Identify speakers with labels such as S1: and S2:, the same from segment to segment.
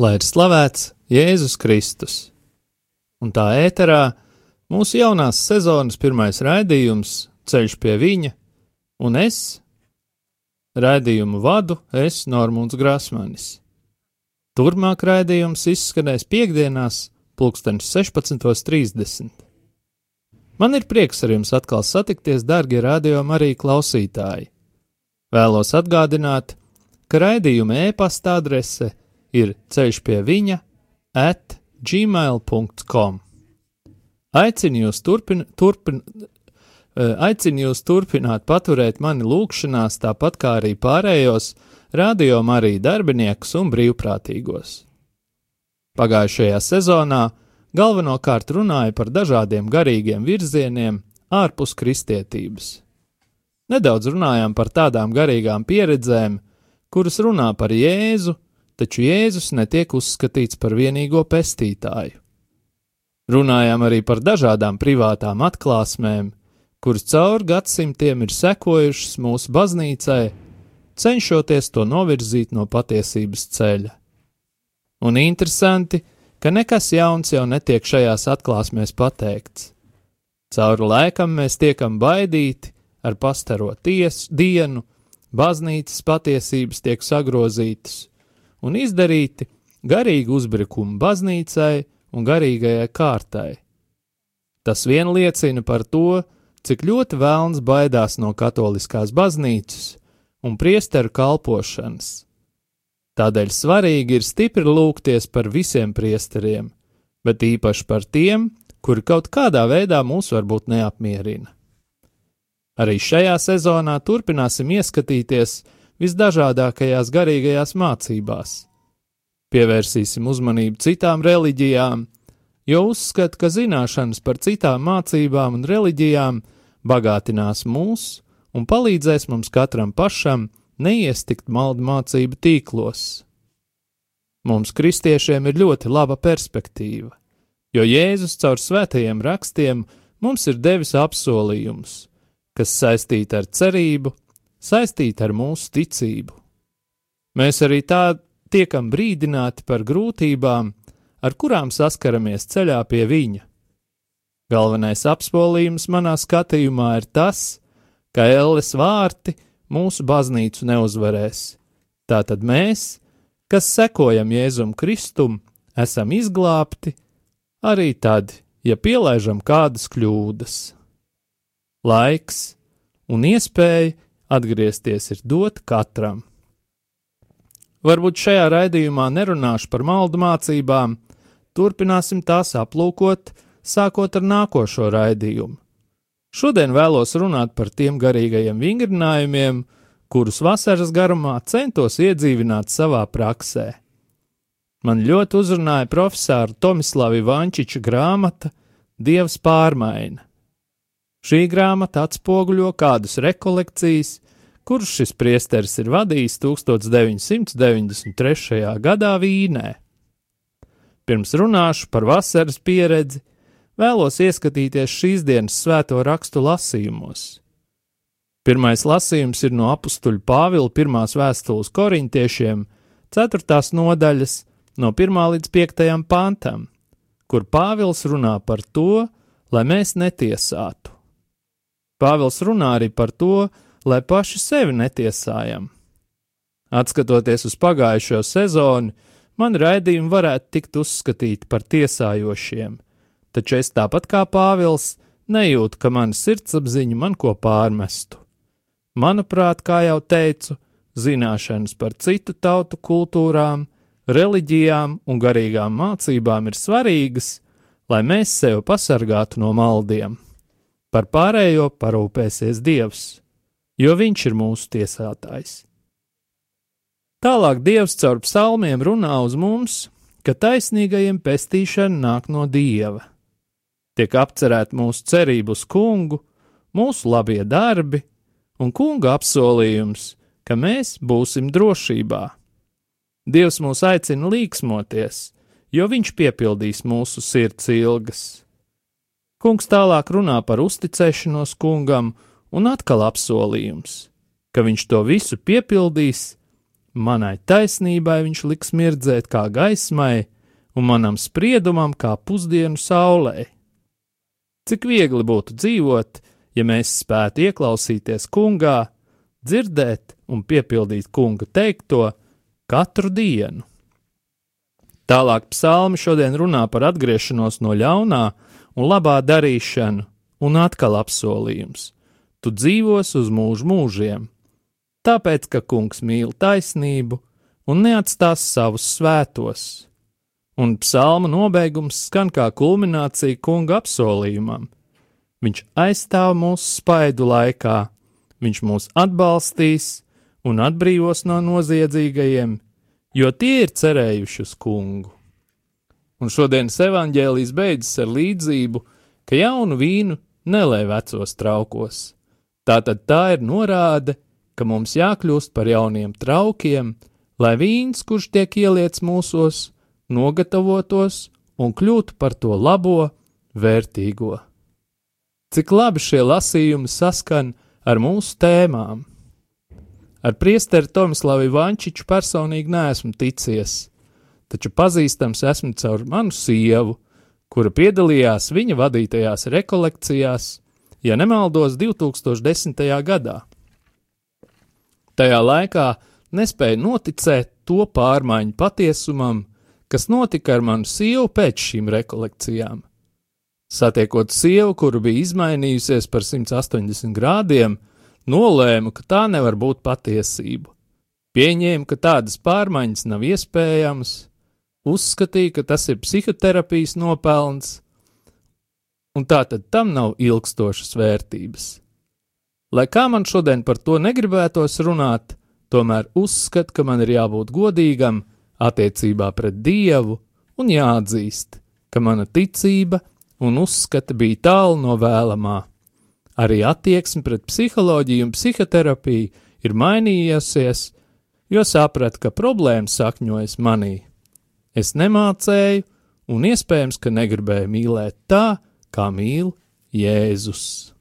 S1: lai ir slavēts Jēzus Kristus. Un tā ēterā mūsu jaunās sezonas pirmais raidījums Ceļš pie viņa, un es raidījumu vadu es Normons Grāsmanis. Turmāk raidījums izskanēs piekdienās, pulkstenis 16.30. Man ir prieks ar jums atkal satikties, darbie radio arī klausītāji. Vēlos atgādināt, ka raidījuma e-pasta adrese ir ceļš pie viņa at gmail.com. Aicinu jūs, turpin, turpin, eh, aicinu jūs turpināt paturēt mani lūgšanās, tāpat kā arī pārējos rādījuma arī darbiniekus un brīvprātīgos. Pagājušajā sezonā galvenokārt runāja par dažādiem garīgiem virzieniem ārpus kristietības. Nedaudz runājām par tādām garīgām pieredzēm, kuras runā par Jēzu, taču Jēzus netiek uzskatīts par vienīgo pestītāju. Runājām arī par dažādām privātām atklāsmēm, kuras cauri gadsimtiem ir sekojušas mūsu baznīcai, cenšoties to novirzīt no patiesības ceļa. Un interesanti, ka nekas jauns jau netiek šajās atklāsmēs pateikts. Cauri laikam mēs tiekam baidīti ar pastaro tiesu dienu, baznīcas patiesības tiek sagrozītas, un izdarīti garīgi uzbrukumi baznīcai un garīgajai kārtai. Tas vien liecina par to, cik ļoti vēlns baidās no katoliskās baznīcas un priesteru kalpošanas. Tādēļ svarīgi ir stipri lūgties par visiem priesteriem, bet īpaši par tiem, kuri kaut kādā veidā mūs varbūt neapmierina. Arī šajā sezonā turpināsim ieskatīties visdažādākajās garīgajās mācībās. Pievērsīsim uzmanību citām reliģijām, jo uzskatu, ka zināšanas par citām mācībām un reliģijām bagātinās mūs un palīdzēs mums katram pašam neiestikt maldu mācību tīklos. Mums, kristiešiem, ir ļoti laba perspektīva, jo Jēzus caur svētajiem rakstiem mums ir devis apsolījumus, kas saistīta ar cerību, saistīta ar mūsu ticību. Mēs arī tā tiekam brīdināti par grūtībām, ar kurām saskaramies ceļā pie viņa. Galvenais apsolījums manā skatījumā ir tas, ka elles vārti mūsu baznīcu neuzvarēs. Tātad mēs, kas sekojam Jēzum Kristum, esam izglābti arī tad, ja pielaižam kādas kļūdas. Laiks un iespēja atgriezties ir dot katram. Varbūt šajā raidījumā nerunāšu par maldu mācībām, turpināsim tās aplūkot, sākot ar nākošo raidījumu. Šodien vēlos runāt par tiem garīgajiem vingrinājumiem, kurus vasaras garumā centos iedzīvināt savā praksē. Man ļoti uzrunāja profesora Tomislava Vančiča grāmata Dievs pārmaina. Šī grāmata atspoguļo kādas rekolekcijas, kuras šis priesteris ir vadījis 1993. gadā Vīnē. Pirms runāšu par vasaras pieredzi, vēlos ieskatīties šīs dienas svēto rakstu lasījumos. Pirmais lasījums ir no apstuļa Pāvila pirmās vēstules korintiešiem, 4. nodaļas, no 1 līdz 5 pantam, kur Pāvils runā par to, lai mēs netiesātu. Pāvils runā arī par to, lai paši sevi netiesājam. Atskatoties uz pagājušo sezonu, man raidījumi varētu tikt uzskatīti par tiesājošiem, taču es tāpat kā Pāvils nejūtu, ka mana sirdsapziņa man ko pārmestu. Manuprāt, kā jau teicu, zināšanas par citu tautu kultūrām, reliģijām un garīgām mācībām ir svarīgas, lai mēs sevi pasargātu no maldiem. Par pārējo parūpēsies Dievs, jo Viņš ir mūsu tiesātājs. Tālāk Dievs caur psalmiem runā uz mums, ka taisnīgajiem pestīšana nāk no Dieva. Tiek apcerēta mūsu cerība uz kungu, mūsu labie darbi un kunga apsolījums, ka mēs būsim drošībā. Dievs mūs aicina līksmoties, jo Viņš piepildīs mūsu sirds ilgas. Kungs tālāk runā par uzticēšanos kungam un atkal apsolījums, ka viņš to visu piepildīs, manai taisnībai viņš liks mirdzēt kā gaismai, un manam spriedumam kā pusdienu saulē. Cik viegli būtu dzīvot, ja mēs spētu ieklausīties kungā, dzirdēt un piepildīt kunga teikto katru dienu. Tālāk psalmi šodien runā par atgriešanos no ļaunā un labā darīšanu, un atkal apsolījums: Tu dzīvos uz mūžu mūžiem, tāpēc, ka kungs mīl taisnību un neatstās savus svētos. Un psalma nobeigums skan kā kulminācija kunga apsolījumam. Viņš aizstāv mūsu spaidu laikā, viņš mūs atbalstīs un atbrīvos no noziedzīgajiem, jo tie ir cerējuši uz kungu. Un šodienas evanģēlijas beidzas ar līdzību, ka jaunu vīnu nelē vecos traukos. Tātad tā ir norāde, ka mums jākļūst par jauniem traukiem, lai vīns, kurš tiek ieliets mūsos, nogatavotos un kļūtu par to labo, vērtīgo. Cik labi šie lasījumi saskan ar mūsu tēmām! Ar priesteri Tomislavu Ivančiču personīgi neesmu ticies, taču pazīstams esmu caur manu sievu, kura piedalījās viņa vadītajās rekolekcijās, ja nemaldos, 2010. gadā. Tajā laikā nespēju noticēt to pārmaiņu patiesumam, kas notika ar manu sievu pēc šīm rekolekcijām. Satiekot sievu, kuru bija izmainījusies par 180 grādiem, nolēmu, ka tā nevar būt patiesība. Pieņēmu, ka tādas pārmaiņas nav iespējamas, uzskatīju, ka tas ir psihoterapijas nopelns, un tā tad tam nav ilgstošas vērtības. Lai kā man šodien par to negribētos runāt, tomēr uzskatu, ka man ir jābūt godīgam attiecībā pret Dievu un jāatzīst, ka mana ticība un uzskata bija tālu no vēlamā. Arī attieksme pret psiholoģiju un psihoterapiju ir mainījusies, jo sapratu, ka problēma sakņojas manī. Es nemācēju, un iespējams, ka negribēju mīlēt tā, kā mīl Jēzus.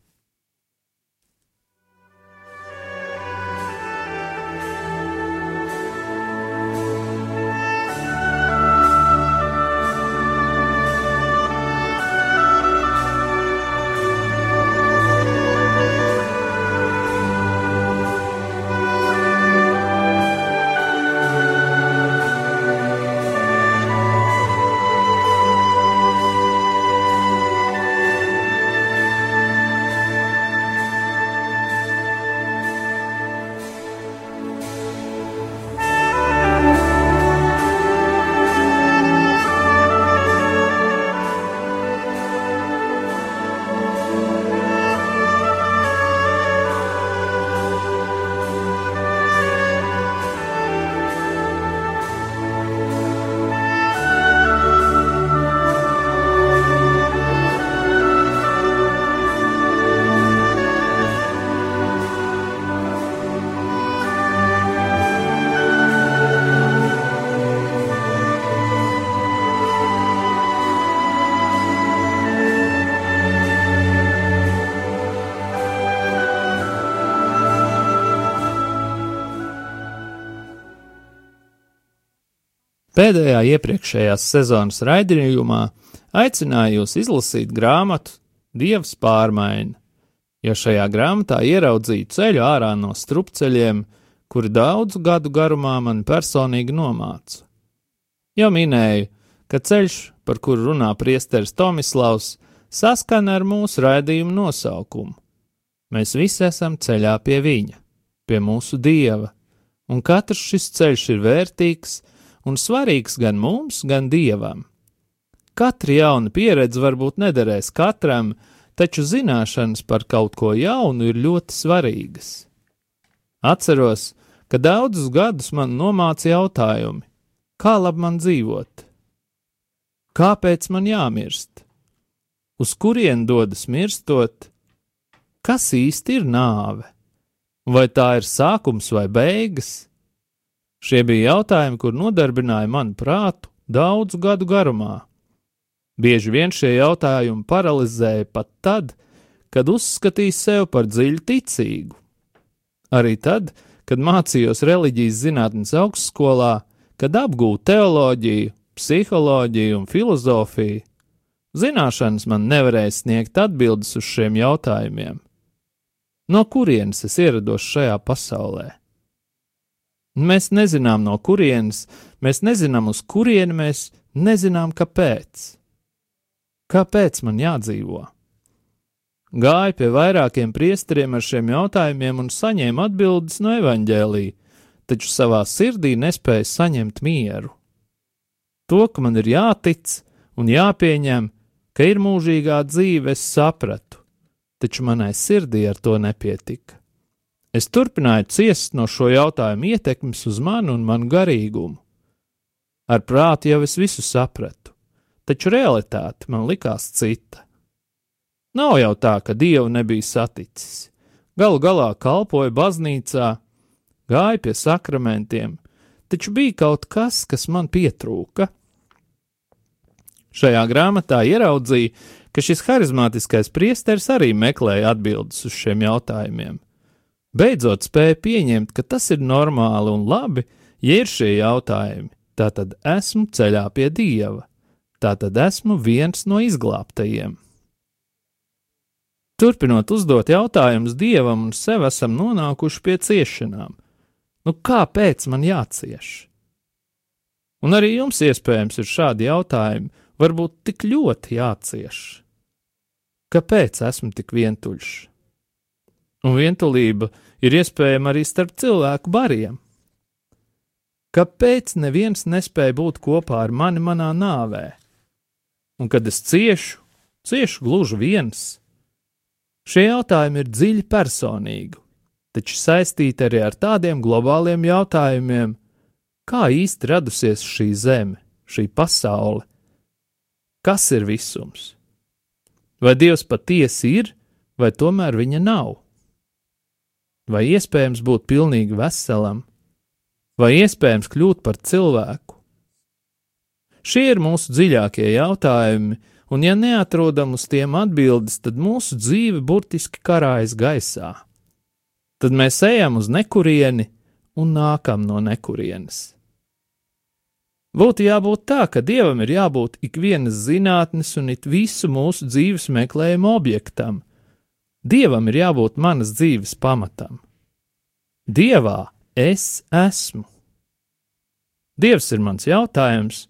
S1: Pēdējā iepriekšējās sezonas raidījumā aicināju jūs izlasīt grāmatu Dievs pārmaiņa, jo šajā grāmatā ieraudzīju ceļu ārā no strupceļiem, kuri daudzu gadu garumā man personīgi nomāca. Jau minēju, ka ceļš, par kuru runā priesteris Tomislavs, saskana ar mūsu raidījumu nosaukumu. Mēs visi esam ceļā pie viņa, pie mūsu dieva, un katrs šis ceļš ir vērtīgs, un svarīgs gan mums, gan dievam. Katra jauna pieredze varbūt nederēs katram, taču zināšanas par kaut ko jaunu ir ļoti svarīgas. Atceros, ka daudzus gadus man nomāca jautājumi, kā labi man dzīvot, kāpēc man jāmirst, uz kurien dodas mirstot, kas īsti ir nāve, vai tā ir sākums vai beigas Šie bija jautājumi, kur nodarbināja manu prātu daudzu gadu garumā. Bieži vien šie jautājumi paralizēja pat tad, kad uzskatīja sevi par dziļi ticīgu. Arī tad, kad mācījos reliģijas zinātnes augstskolā, kad apgūtu teoloģiju, psiholoģiju un filozofiju, zināšanas man nevarēja sniegt atbildes uz šiem jautājumiem. No kurienes es ierados šajā pasaulē? Mēs nezinām, no kurienes, mēs nezinām, uz kurieni mēs nezinām, kāpēc. Kāpēc man jādzīvo? Gāju pie vairākiem priesteriem ar šiem jautājumiem un saņēmu atbildes no evaņģēlī, taču savā sirdī nespēju saņemt mieru. To, ka man ir jātic un jāpieņem, ka ir mūžīgā dzīve, es sapratu taču manai sirdī ar to nepietika. Es turpināju ciest no šo jautājumu ietekmes uz mani un manu garīgumu. Ar prātu jau es visu sapratu, taču realitāte man likās cita. Nav jau tā, ka dievu nebija saticis. Galu galā kalpoja baznīcā, gāja pie sakramentiem, taču bija kaut kas, kas man pietrūka. Šajā grāmatā ieraudzīju, ka šis harizmātiskais priesteris arī meklēja atbildes uz šiem jautājumiem. Beidzot spēja pieņemt, ka tas ir normāli un labi, ja ir šie jautājumi, tā tad esmu ceļā pie dieva, tā tad esmu viens no izglābtajiem. Turpinot uzdot jautājumus dievam un sev, esam nonākuši pie ciešanām. Nu, kāpēc man jācieš? Un arī jums iespējams ir šādi jautājumi, varbūt tik ļoti jācieš? Kāpēc esmu tik vientuļš? Un vientulība ir iespējama arī starp cilvēku bariem. Kāpēc neviens nespēja būt kopā ar mani manā nāvē? Un kad es ciešu, ciešu gluži viens. Šie jautājumi ir dziļi personīgi, taču saistīti arī ar tādiem globāliem jautājumiem, kā īsti radusies šī zeme, šī pasaule, Kas ir visums? Vai Dievs patiesi ir, vai tomēr viņa nav? Vai iespējams būt pilnīgi veselam, vai iespējams kļūt par cilvēku? Šie ir mūsu dziļākie jautājumi, un ja neatrodam uz tiem atbildes, tad mūsu dzīve burtiski karājas gaisā. Tad mēs ejam uz nekurieni un nākam no nekurienes. Būtu jābūt tā, ka dievam ir jābūt ikvienas zinātnes un it visu mūsu dzīves meklējuma objektam. Dievam ir jābūt manas dzīves pamatam. Dievā es esmu. Dievs ir mans jautājums,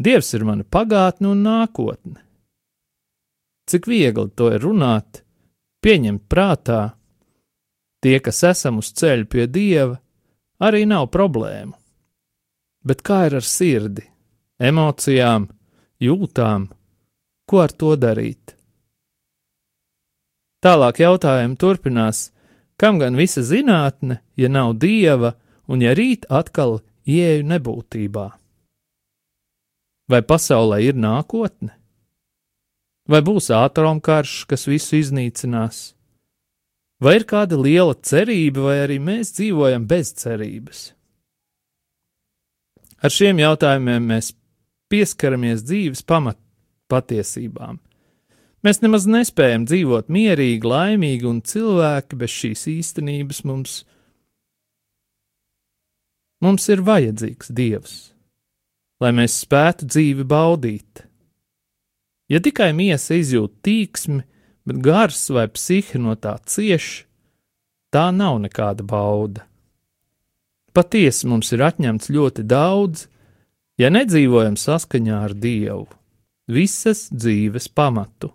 S1: Dievs ir mana pagātne un nākotne. Cik viegli to ir runāt, pieņemt prātā, tie, kas esam uz ceļa pie Dieva, arī nav problēmu. Bet kā ir ar sirdi, emocijām, jūtām, ko ar to darīt? Tālāk jautājumi turpinās, kam gan visa zinātne, ja nav dieva, un ja rīt atkal ieeju nebūtībā? Vai pasaulē ir nākotne? Vai būs ātrumkarš, kas visu iznīcinās? Vai ir kāda liela cerība, vai arī mēs dzīvojam bez cerības? Ar šiem jautājumiem mēs pieskaramies dzīves pamat patiesībām. Mēs nemaz nespējam dzīvot mierīgi, laimīgi, un cilvēki bez šīs īstenības mums, mums ir vajadzīgs Dievs, lai mēs spētu dzīvi baudīt. Ja tikai miesa izjūt tīksmi, bet gars vai psihi no tā cieš, tā nav nekāda bauda. Patiesi mums ir atņemts ļoti daudz, ja nedzīvojam saskaņā ar Dievu, visas dzīves pamatu.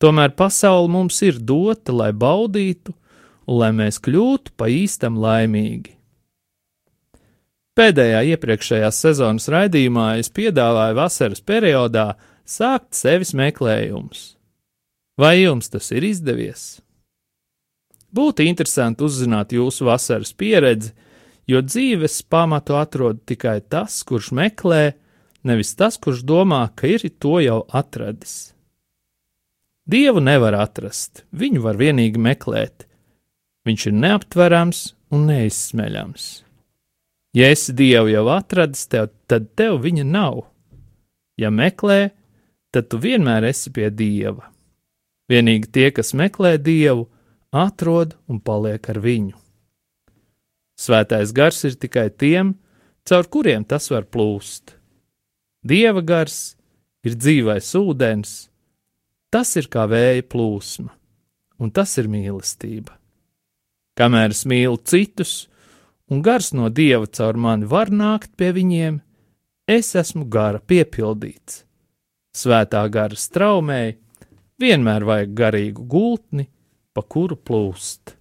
S1: Tomēr pasaule mums ir dota, lai baudītu un lai mēs kļūtu pa īstam laimīgi. Pēdējā iepriekšējās sezonas raidījumā es piedāvāju vasaras periodā sākt sevis meklējumus. Vai jums tas ir izdevies? Būtu interesanti uzzināt jūsu vasaras pieredzi, jo dzīves pamatu atrod tikai tas, kurš meklē, nevis tas, kurš domā, ka ir to jau atradis. Dievu nevar atrast, viņu var vienīgi meklēt. Viņš ir neaptverams un neizsmeļams. Ja esi Dievu jau atradis, tev, tad tev viņa nav. Ja meklē, tad tu vienmēr esi pie Dieva. Vienīgi tie, kas meklē Dievu, atrod un paliek ar viņu. Svētais gars ir tikai tiem, caur kuriem tas var plūst. Dieva gars ir dzīvais ūdens, tas ir kā vēja plūsma, un tas ir mīlestība. Kamēr es mīlu citus, un gars no dieva caur mani var nākt pie viņiem, es esmu gara piepildīts. Svētā gara straumēji vienmēr vajag garīgu gultni, pa kuru plūst.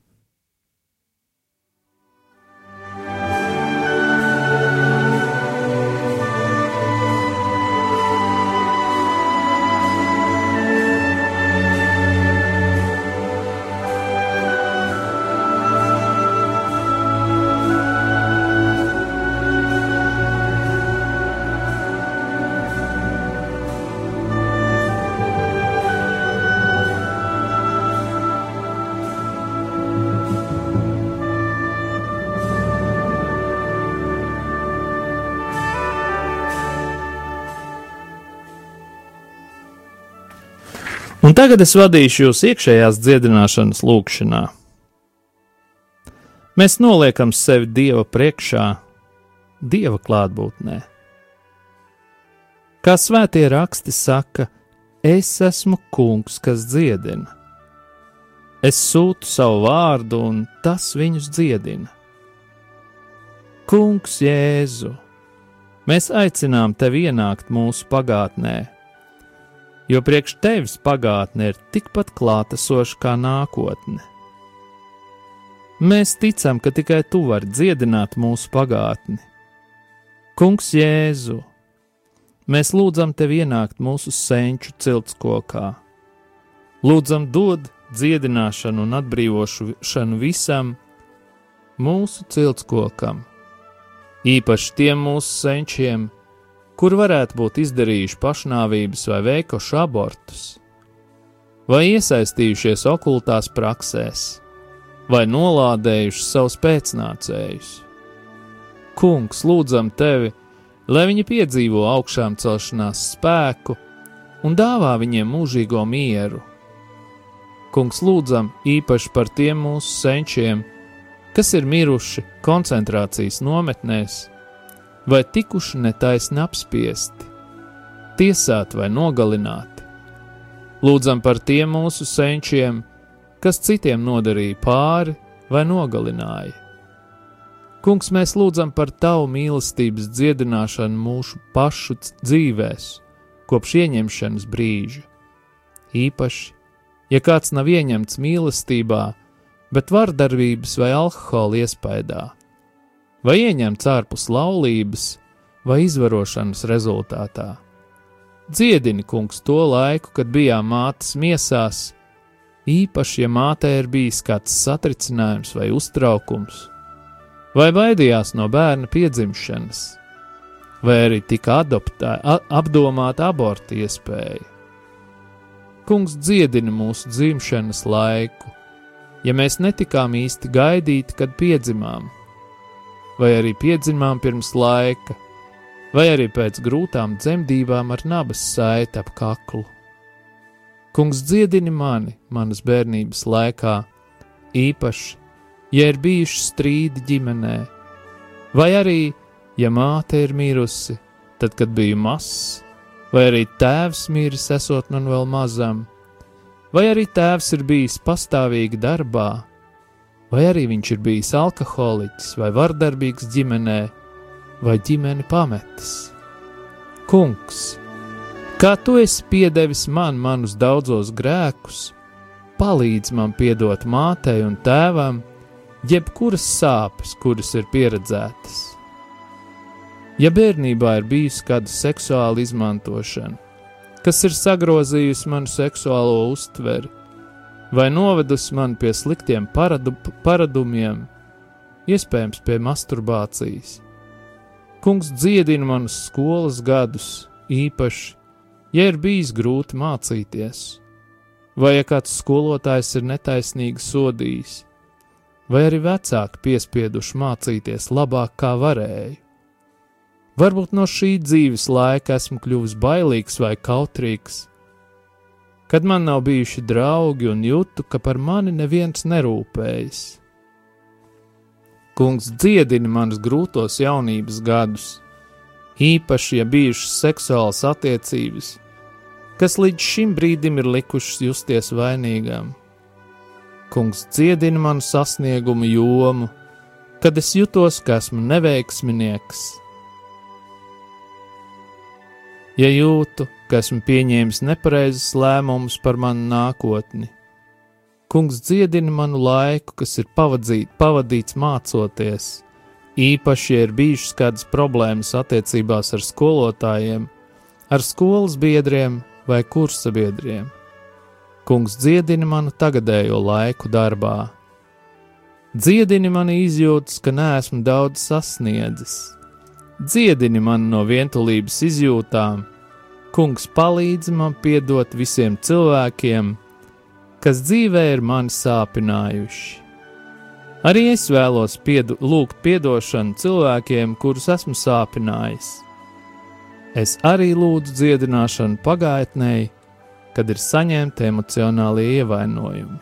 S1: Un tagad es vadīšu jūs iekšējās dziedināšanas lūkšanā. Mēs noliekam sevi Dieva priekšā, Dieva klātbūtnē. Kā svētie raksti saka, es esmu kungs, kas dziedina. Es sūtu savu vārdu, un tas viņus dziedina. Kungs, Jēzu, mēs aicinām tevi ienākt mūsu pagātnē jo priekš tevis pagātne ir tikpat klātesoša kā nākotne. Mēs ticam, ka tikai tu vari dziedināt mūsu pagātni. Kungs Jēzu, mēs lūdzam tevi ienākt mūsu senču ciltskokā. Lūdzam dod dziedināšanu un atbrīvošanu visam mūsu ciltskokam, īpaši tiem mūsu senčiem, kur varētu būt izdarījuši pašnāvības vai veikuši abortus, vai iesaistījušies okultās praksēs, vai nolādējuši savus pēcnācējus. Kungs, lūdzam tevi, lai viņi piedzīvo augšām celšanās spēku un dāvā viņiem mūžīgo mieru. Kungs, lūdzam īpaši par tiem mūsu senčiem, kas ir miruši koncentrācijas nometnēs vai tikuši netaisni apspiesti, tiesāti vai nogalināti. Lūdzam par tiem mūsu senčiem, kas citiem nodarīja pāri vai nogalināja. Kungs, mēs lūdzam par tavu mīlestības dziedināšanu mūsu pašu dzīvēs, kopš ieņemšanas brīža. Īpaši, ja kāds nav ieņemts mīlestībā, bet vardarbības vai alkohola iespējā vai ieņemts ārpus laulības vai izvarošanas rezultātā. Dziedini, kungs, to laiku, kad bijām mātes miesās, īpaši, ja mātei ir bijis kāds satricinājums vai uztraukums, vai baidījās no bērna piedzimšanas, vai arī tika adoptē, apdomāta aborta iespēja. Kungs dziedina mūsu dzimšanas laiku, ja mēs netikām īsti gaidīti, kad piedzimām, vai arī piedzimām pirms laika, vai arī pēc grūtām dzemdībām ar nabas saiti ap kaklu. Kungs dziedini mani manas bērnības laikā, īpaši, ja ir bijuši strīdi ģimenē, vai arī, ja māte ir mirusi, tad, kad biju mazs, vai arī tēvs miris esot man vēl mazam, vai arī tēvs ir bijis pastāvīgi darbā, vai arī viņš ir bijis alkoholiķis vai vardarbīgs ģimenē, vai ģimeni pametis. Kungs, kā tu esi piedevis man manus daudzos grēkus, palīdz man piedot mātei un tēvam, jebkuras sāpes, kuras ir pieredzētas. Ja bērnībā ir bijusi kāda seksuāla izmantošana, kas ir sagrozījusi manu seksuālo uztveri, vai novedusi man pie sliktiem paradu, paradumiem, iespējams, pie masturbācijas. Kungs dziedina manus skolas gadus, īpaši, ja ir bijis grūti mācīties, vai ja kāds skolotājs ir netaisnīgi sodījis, vai arī vecāki piespieduši mācīties labāk, kā varēju. Varbūt no šī dzīves laika esmu kļuvis bailīgs vai kautrīgs, kad man nav bijuši draugi un jūtu, ka par mani neviens nerūpējas. Kungs dziedini manus grūtos jaunības gadus, īpaši, ja bijušas seksuālas attiecības, kas līdz šim brīdim ir likušas justies vainīgām. Kungs dziedina manu sasniegumu jomu, kad es jutos, ka esmu neveiksminieks. Ja jūtu, ka esmu pieņēmis nepareizus lēmumus par manu nākotni, Kungs dziedina manu laiku, kas ir pavadzīt, pavadīts mācoties, īpaši, ja ir bijušas kādas problēmas attiecībās ar skolotājiem, ar skolas biedriem vai kursabiedriem. Kungs dziedina manu tagadējo laiku darbā Dziedini mani izjūtas, ka neesmu daudz sasniedzis. Dziedini mani no vientulības izjūtām, Kungs palīdz man piedot visiem cilvēkiem, kas dzīvē ir mani sāpinājuši. Arī es vēlos piedu, lūgt atdošanu cilvēkiem, kurus esmu sāpinājis. Es arī lūdzu dziedināšanu pagātnē, kad ir saņemti emocionālie ievainojumi.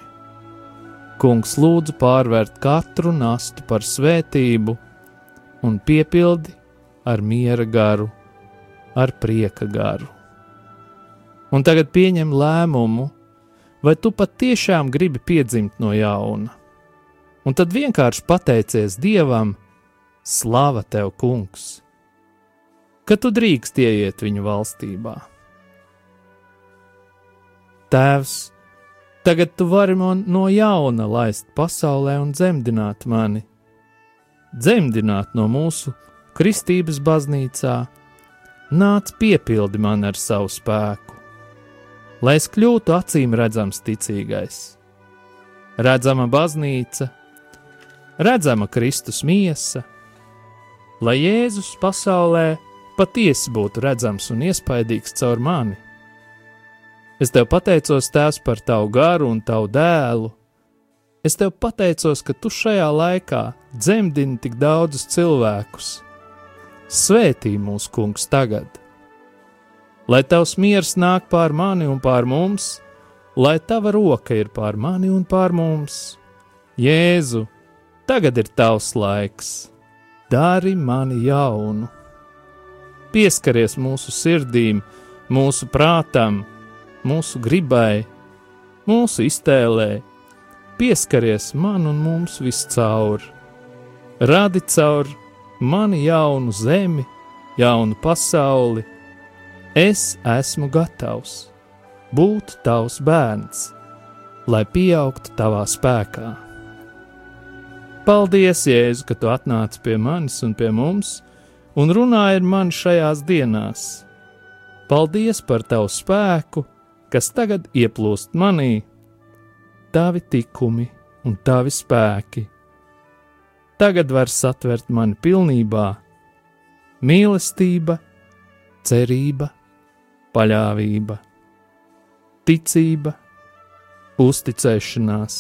S1: Kungs lūdzu pārvērt katru nastu par svētību un piepildi ar miera garu, ar prieka garu. Un tagad pieņem lēmumu, vai tu patiešām gribi piedzimt no jauna. Un tad vienkārši pateicies Dievam, slava tev, Kungs, ka tu drīkst ieiet viņu valstībā. Tēvs, Tagad tu vari man no jauna laist pasaulē un dzemdināt mani. Dzemdināt no mūsu kristības baznīcā, nāc piepildi man ar savu spēku, lai es kļūtu acīm redzams ticīgais. Redzama baznīca, redzama Kristus miesa, lai Jēzus pasaulē patiesi būtu redzams un iespaidīgs caur mani Es tev pateicos, Tēvs, par tavu garu un tavu dēlu. Es tev pateicos, ka tu šajā laikā dzemdini tik daudzus cilvēkus. Svētī mūsu kungs tagad! Lai tavs miers nāk pār mani un pār mums, lai tava roka ir pār mani un pār mums. Jēzu, tagad ir tavs laiks, dari mani jaunu. Pieskaries mūsu sirdīm, mūsu prātam, mūsu gribai, mūsu iztēlē, pieskaries man un mums viscaur. Radi caur mani jaunu zemi, jaunu pasauli. Es esmu gatavs būt tavs bērns, lai pieaugtu tavā spēkā. Paldies, Jēzu, ka tu atnāci pie manis un pie mums un runāji ar mani šajās dienās. Paldies par tavu spēku! kas tagad ieplūst manī, tavi tikumi un tavi spēki. Tagad var satvert mani pilnībā mīlestība, cerība, paļāvība, ticība, uzticēšanās,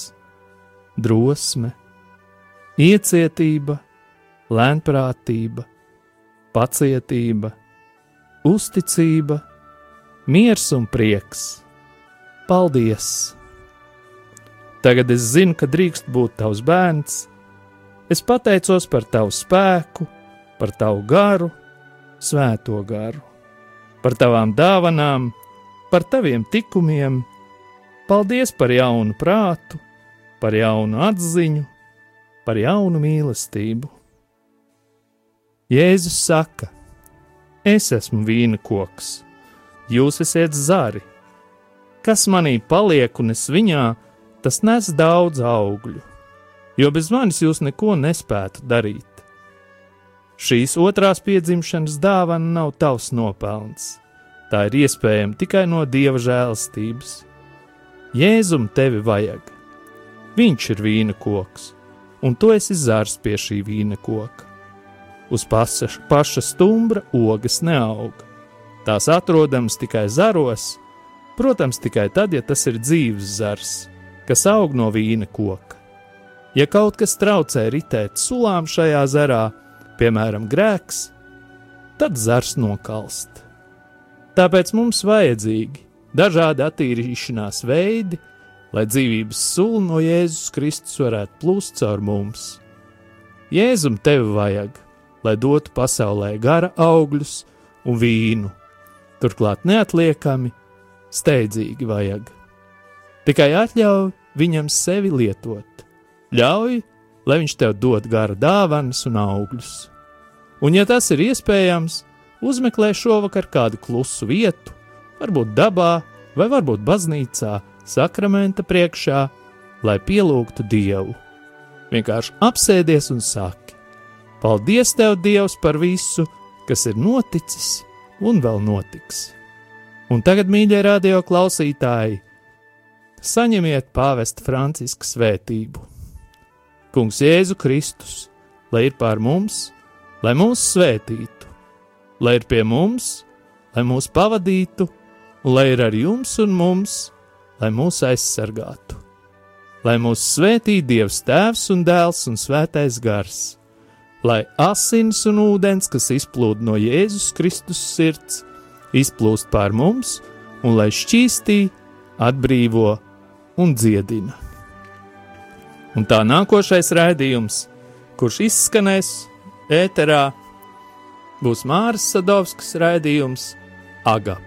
S1: drosme, iecietība, lēnprātība, pacietība, uzticība miers un prieks. Paldies! Tagad es zinu, ka drīkst būt tavs bērns. Es pateicos par tavu spēku, par tavu garu, svēto garu, par tavām dāvanām, par taviem tikumiem. Paldies par jaunu prātu, par jaunu atziņu, par jaunu mīlestību. Jēzus saka: Es esmu vīna koks jūs esat zari. Kas manī paliek un es viņā, tas nes daudz augļu, jo bez manis jūs neko nespētu darīt. Šīs otrās piedzimšanas dāvana nav tavs nopelns. Tā ir iespējama tikai no dieva žēlastības. Jēzum tevi vajag. Viņš ir vīna koks, un tu esi zars pie šī vīna koka. Uz paša, paša stumbra ogas neaug Tās atrodamas tikai zaros, protams, tikai tad, ja tas ir dzīves zars, kas aug no vīna koka. Ja kaut kas traucē ritēt sulām šajā zarā, piemēram, grēks, tad zars nokalst. Tāpēc mums vajadzīgi dažādi attīrīšanās veidi, lai dzīvības sula no Jēzus Kristus varētu plūst caur mums. Jēzum tevi vajag, lai dotu pasaulē gara augļus un vīnu, turklāt neatliekami, steidzīgi vajag. Tikai atļauj viņam sevi lietot, ļauj, lai viņš tev dod gara dāvanas un augļus. Un, ja tas ir iespējams, uzmeklē šovakar kādu klusu vietu, varbūt dabā, vai varbūt baznīcā, sakramenta priekšā, lai pielūgtu Dievu. Vienkārši apsēdies un saki: Paldies, Tev, Dievs, par visu, kas ir noticis un vēl notiks. Un tagad, mīļie radio klausītāji, saņemiet pāvesta Franciska svētību. Kungs Jēzu Kristus, lai ir pār mums, lai mūs svētītu, lai ir pie mums, lai mūs pavadītu, un lai ir ar jums un mums, lai mūs aizsargātu. Lai mūs svētī Dievs Tēvs un Dēls un Svētais Gars, lai asins un ūdens, kas izplūd no Jēzus Kristus sirds, izplūst pār mums un lai šķīstī, atbrīvo un dziedina. Un tā nākošais raidījums, kurš izskanēs ēterā, būs Māras Sadovskas raidījums Agape.